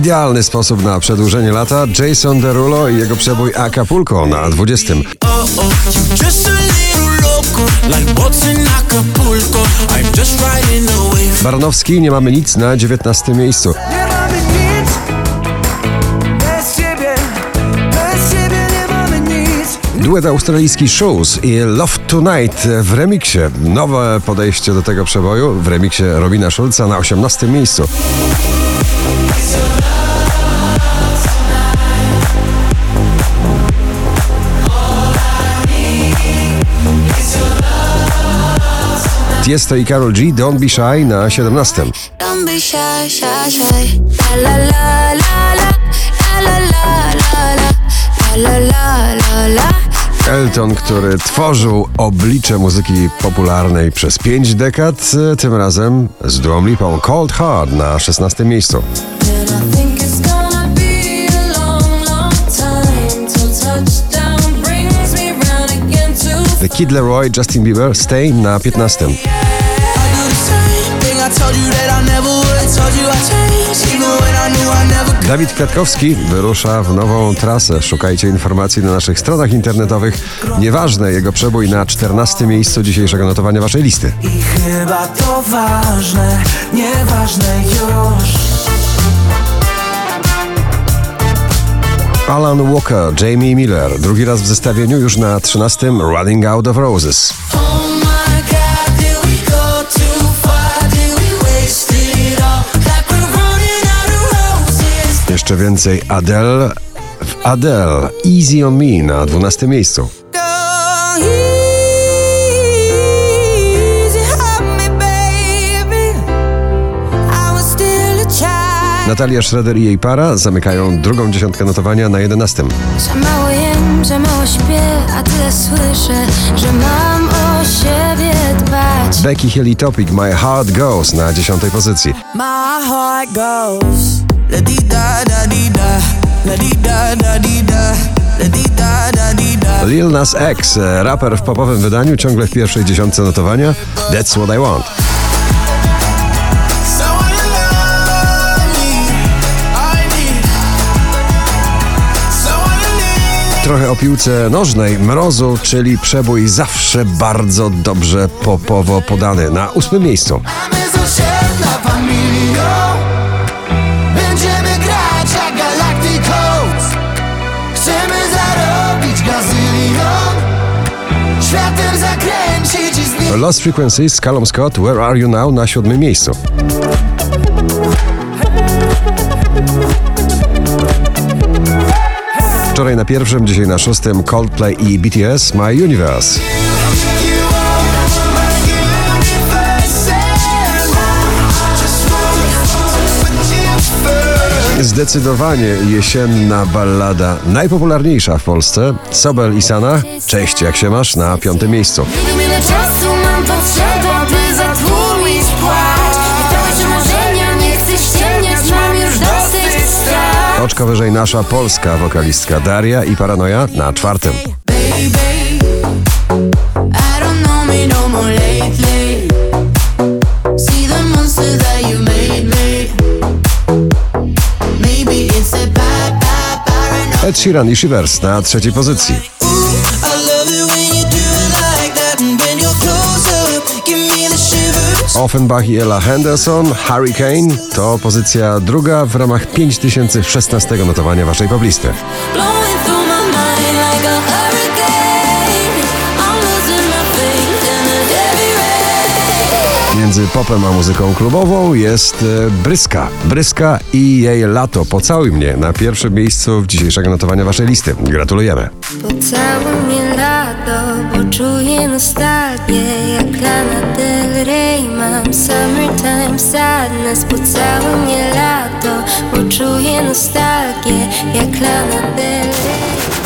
Idealny sposób na przedłużenie lata. Jason Derulo i jego przebój Acapulco na 20. oh, oh. You just a little loco, like boats in Acapulco. I'm just riding the wave. Baranowski, nie mamy nic na 19 miejscu. Duet australijski Shoes i Love Tonight w remiksie. Nowe podejście do tego przeboju w remiksie Robina Schulza na 18 miejscu. Tiesto i Karol G. Don't Be Shy na 17. Don't be shy, shy, shy. La la la la la. La la la la la. La la la la la. Elton, który tworzył oblicze muzyki popularnej przez pięć dekad, tym razem z Dua Lipą Cold Hard na 16 miejscu. The Kid Leroy, Justin Bieber, Stay na 15. I do the same thing I told you that I never would. Told you I changed, even when I knew I never could. Dawid Kwiatkowski wyrusza w nową trasę. Szukajcie informacji na naszych stronach internetowych. Nieważne jego przebój na 14 miejscu dzisiejszego notowania waszej listy. I chyba to ważne Nieważne już Alan Walker, Jamie Miller, drugi raz w zestawieniu już na 13 Running Out of Roses. Jeszcze więcej Adele w Adele, Easy on Me na 12 miejscu. Natalia Schroeder i jej para zamykają drugą dziesiątkę notowania na 11. Za mało jem, za mało śpię, a tyle słyszę, że mam o siebie dbać. Becky Hill i Topic My Heart Goes na 10 pozycji. My heart goes La di da da di da La di da da di da La di da da di da Lil Nas X, raper w popowym wydaniu, ciągle w pierwszej dziesiątce notowania. That's what I want. Trochę o piłce nożnej, mrozu, czyli przebój zawsze bardzo dobrze popowo podany na ósmym miejscu. Mamy osiedla familią. Będziemy grać jak Galacticos. Chcemy zarobić gazylion. Światem zakręcić i zniszczyć. Lost Frequencies, Callum Scott, Where Are You Now na siódmym miejscu. Wczoraj na pierwszym, dzisiaj na szóstym Coldplay i BTS My Universe. Zdecydowanie jesienna ballada, najpopularniejsza w Polsce. Sobel i Sana, cześć, jak się masz? Na piątym miejscu. Oczko wyżej nasza polska wokalistka Daria i Paranoja na czwartym. Ed Sheeran i Shivers na trzeciej pozycji. Offenbach i Ella Henderson, Hurricane to pozycja druga w ramach 5016 notowania waszej poblisty. Między popem a muzyką klubową jest e, Bryska. Bryska i jej lato. Pocałuj mnie na pierwszym miejscu w dzisiejszego notowania waszej listy. Gratulujemy. Pocałuj mnie lato, poczuję nostalgię Jak Lana Del Rey mam summertime sadness Pocałuj mnie lato, poczuję nostalgię Jak Lana Del Rey